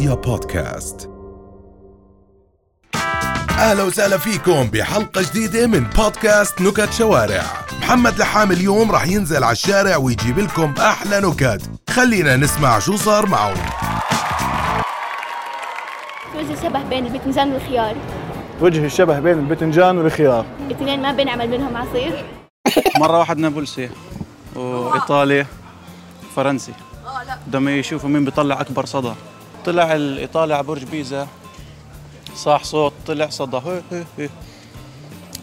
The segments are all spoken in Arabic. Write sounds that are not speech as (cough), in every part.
رؤيا بودكاست. أهلا وسهلا فيكم بحلقة جديدة من بودكاست نكت شوارع. محمد لحام اليوم راح ينزل على الشارع ويجيب لكم أحلى نكت. خلينا نسمع شو صار معه وجه شبه بين البتنجان والخيار. وجه الشبه بين البتنجان والخيار. الاثنين ما بنعمل منهم عصير. مرة واحد نابلسي وإيطالي فرنسي بدهم يشوفوا مين بيطلع أكبر صدى طلع الإيطالي على برج بيزا صاح صوت طلع صدى. هي هي هي.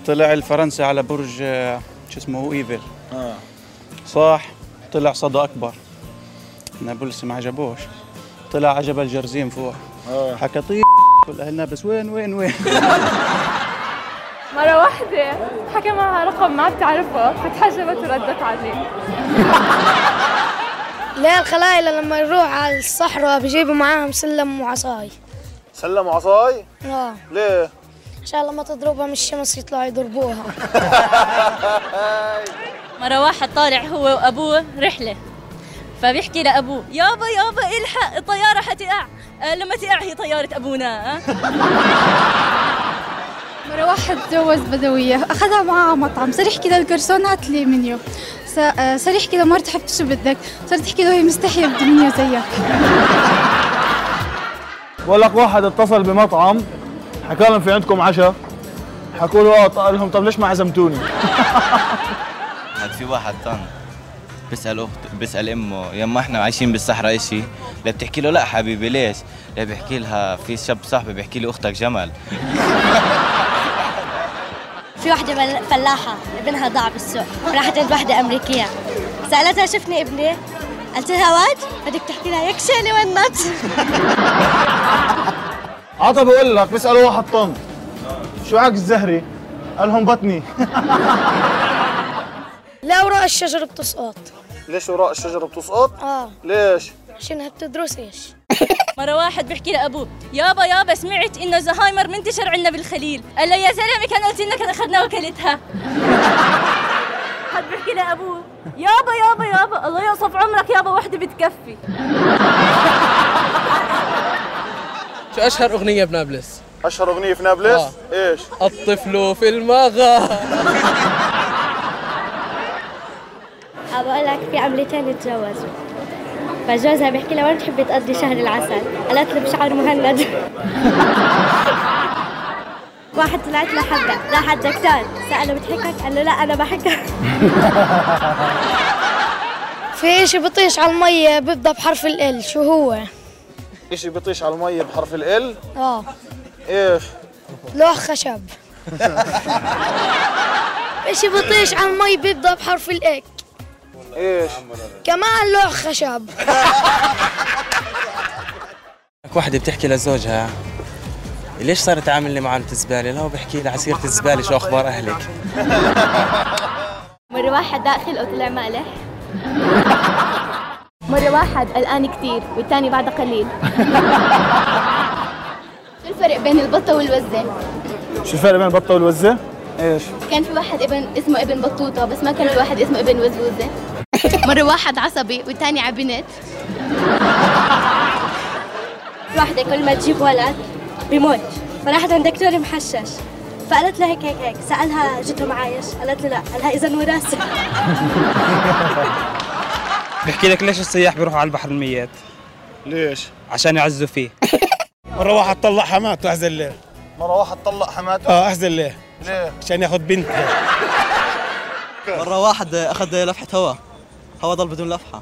طلع الفرنسي على برج آه، شو اسمه إيفل. صاح طلع صدى أكبر. نابلسي ما عجبوش طلع على جبل جرزيم فوق. حكى طيب كل أهل نابلس وين وين وين؟ (laughs) مرة واحدة حكى معها رقم ما بتعرفه فتحجبت وردت عليه. (laughs) لا الخلايلة لما يروح على الصحراء بيجيبوا معاهم سلم وعصاي. سلم عصاي آه. ليه؟ عشان لما تضربها من الشمس يطلعوا يضربوها. (laughs) مرة واحد طالع هو وأبوه رحلة. فبيحكي لأبوه يابا يابا إلحق الطيارة حتقع. لما تقع هي طيارة أبونا. مرة واحد تجوز بدوية أخذها معها على مطعم صار يحكي للجرسون هات لي منيو. صار يحكي لمرته حبيبتي شو بدك. صارت تحكي له هي مستحية بدي منيو زيك. بقول لك واحد اتصل بمطعم حكى لهم في عندكم عشاء. حكوا له آه قال لهم طب ليش ما عزمتوني؟ (laughs) هاد في واحد ثاني بيسأل أخت بيسأل أمه يما إحنا عايشين بالصحراء إشي؟ لا بتحكي له لا حبيبي ليش؟ لا بيحكي لها في شاب صاحبي بيحكي لي أختك جمل. (laughs) في واحدة بل- فلاحة ابنها ضاع بالسوق راحت عند واحدة أمريكية. سألتها شفني ابني؟ قلت لها واد بدك تحكي لها يكشلي ونت (laughs) عطا بقول لك بيسألوا واحد طن شو عك الزهري قال لهم بطني. (laughs) لا وراء الشجرة بتسقط. ليش وراء الشجره بتسقط؟ آه. ليش؟ عشانها بتدرسش. (laughs) مرة واحد بيحكي لأبوه يابا يابا سمعت إنه زهايمر منتشر عندنا بالخليل. قال له يا زلمة كان قلت لنا أخذنا وكلتها حد بيحكي لأبوه يابا يابا يابا الله يوصف عمرك يابا وحدة بتكفي. شو أشهر أغنية بنابلس أشهر أغنية في نابلس؟ آه. إيش؟ الطفل في المغار بقول لك في عملتين تجوزوا فجوزها بيحكي لها وين تحبي تقضي شهر العسل؟ قالت له بشعر مهند. (laughs) واحد طلعت له حبة. راح على الدكتور سأله بتحكك؟ قال له لا أنا بحكك (laughs) في إشي بطيش على المية بيبدأ بحرف ال شو هو؟ إشي بيطيش على المية بحرف ال آه. إيش؟ لوح خشب. (laughs) إشي بطيش على المي بيبدأ بحرف الاك إيش؟ كمان لوح خشب. (laughs) وحده بتحكي لزوجها ليش صار تعاملني مع علبة الزبالة؟ لا هو بحكي لها عسيرة الزبالة شو أخبار أهلك؟ مرة واحد داخل وطلع مالح مرة واحد قلقان كتير والتاني بعد قليل. (laughs) شو الفرق بين البطة والوزة؟ شو الفرق بين البطة والوزة؟ إيش؟ كان في واحد ابن اسمه ابن بطوطة بس ما كان في واحد اسمه ابن وزوزة. مرة واحد عصبي والتاني على بنت. واحدة كل ما تجيب ولد بيموت. فراحت عند دكتور محشش. فقالت له هيك هيك هيك. سألها جدهم عايش قالت له لا. قالها إذا وراثة (laughs) بحكي لك ليش السياح بيروحوا على البحر الميت؟ ليش؟ عشان يعزوا فيه. (laughs) مرة واحد طلع حماته أحزن ليه؟ مرة واحد طلق حماته؟ آه أحزن ليه؟ ليه؟ عشان ياخذ بنتها (laughs) مرة واحد أخذ لفحة هواء. هواء ضل بدون لفحة.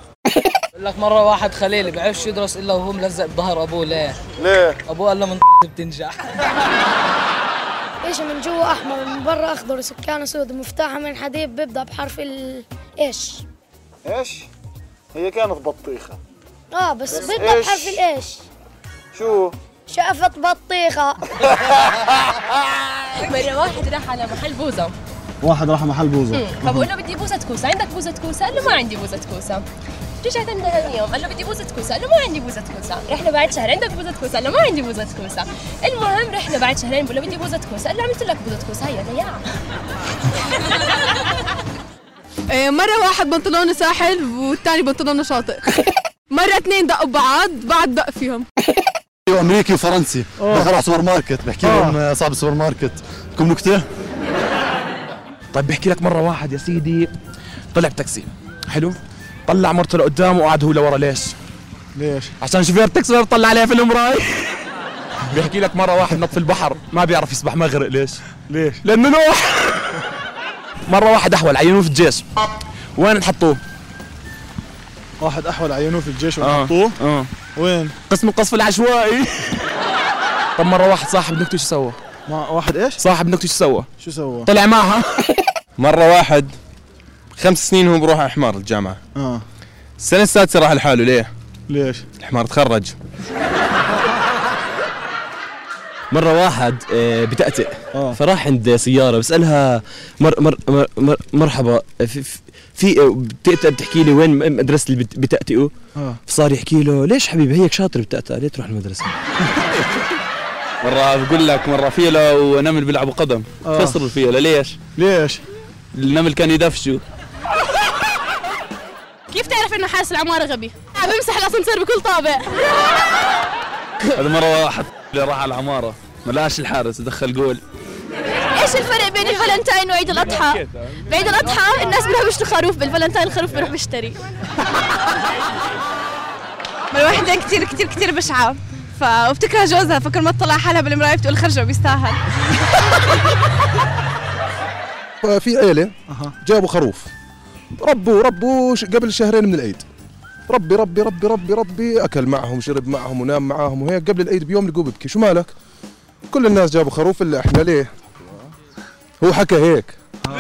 بقول لك مرة واحد خليل بيعرفش يدرس إلا وهو ملزق بظهر أبوه. ليه؟ ليه؟ أبوه قال له من (laughs) بتنجح. اشي من جوا أحمر ومن برا أخضر وسكانه سود ومفتاحه من حديد بيبدأ بحرف ال إيش. إيش؟ هي كانت بطيخة. آه بس, بس بيبدأ إيش؟ بحرف الايش شو؟ شافت بطيخة. (laughs) مرة واحد راح على محل بوزة. واحد راح محل بوزة. فبقول له بدي بوزة كوسة؟ عندك بوزة كوسة؟ قال له ما عندي بوزة كوسة. رجعت عنده ثاني يوم قال له بدي بوزة كوسة. قال له ما عندي بوزة كوسة. رحنا بعد شهر. عندك بوزة كوسة؟ قال له ما عندي بوزة كوسة. المهم رحنا بعد شهرين بقول له بدي بوزة كوسة. قال له عملت لك بوزة كوسة. هيا ضياع (laughs) إيه، مرة واحد بنطلونه ساحل والتاني بنطلونه شاطئ. (laughs) مرة اثنين دقوا بعض بعض دق فيهم. وامريكي وفرنسي. دخل على سوبر ماركت. بحكي لهم صاحب السوبر ماركت. لكم نكته طيب بحكي لك مرة واحد يا سيدي طلع بتاكسي. حلو؟ طلع مرته لقدام وقعد هو لورا. ليش؟ ليش؟ عشان شوفير تاكسي ما بيطلع عليه في المراي. (laughs) بيحكي لك مرة واحد نط في البحر ما بيعرف يسبح ما غرق. ليش؟ ليش؟ لأنه نوح. مرة واحد أحول عينوه في الجيش. وين نحطوه واحد أحول عينوه في الجيش آه. وحطوه آه. وين؟ قسم القصف العشوائي. (laughs) طب مرة واحد صاحب نكته شو سوى ما واحد إيش؟ صاحب نكته شو سوى شو سوى طلع معها. (laughs) مرة واحد خمس سنين هو بروح على حمار الجامعة. آه. السنة السادسة راح لحاله ليه؟ ليش؟ الحمار تخرج. مرة واحد آه، بتأتئ. آه. فراح عند سيارة بسألها مر مر مر مر مرحبا في, في آه، بتأتئ بتحكي لي وين م- مدرسة اللي بت- بتأتئوا؟ آه. فصار يحكي له ليش حبيبي هيك شاطر بتأتئ ليه تروح المدرسة؟ مرة بقول لك مرة فيلة ونمل بيلعبوا قدم. آه. خسروا الفيلة ليش؟ ليش؟ النمل كان يدفشوا كيف تعرف إنه حارس العمارة غبي؟ بمسح الاسانسير بكل طابق هذا مرة واحد اللي راح على العمارة ما لقاش الحارس دخل جول. إيش الفرق بين الفالنتاين وعيد الأضحى؟ بعيد الأضحى الناس بيروحوا بيشتروا خروف بالفالنتاين الخروف بيروح بيشتري. مرة واحدة كتير كتير كتير بشعة. ف وبتكره جوزها فكل ما تطلع حالها بالمراية بتقول خرجه بيستاهل. في عيلة جابوا خروف. ربوا ربوا قبل شهرين من العيد. ربي ربي ربي ربي ربي أكل معهم شرب معهم ونام معهم وهيك قبل العيد بيوم لقوه ببكي شو مالك؟ كل الناس جابوا خروف إلا إحنا ليه؟ هو حكى هيك. (laughs)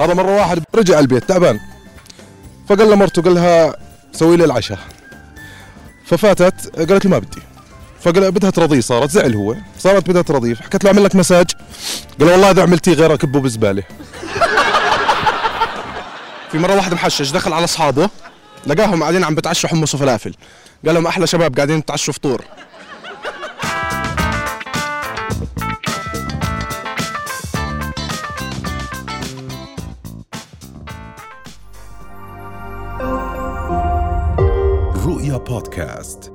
هذا مرة واحد رجع البيت تعبان. فقال لمرته قال لها سوي لي العشاء. ففاتت قالت له ما بدي. فقال بدها ترضيه صارت. زعل هو. صارت بدها ترضيه. حكت له أعمل لك مساج. قال والله إذا عملتيه غير اكبه بزبالة. (laughs) في مرة واحد محشش دخل على أصحابه لقاهم قاعدين عم بتعشوا حمص وفلافل. قال لهم أحلى شباب قاعدين بتعشوا فطور. رؤيا بودكاست.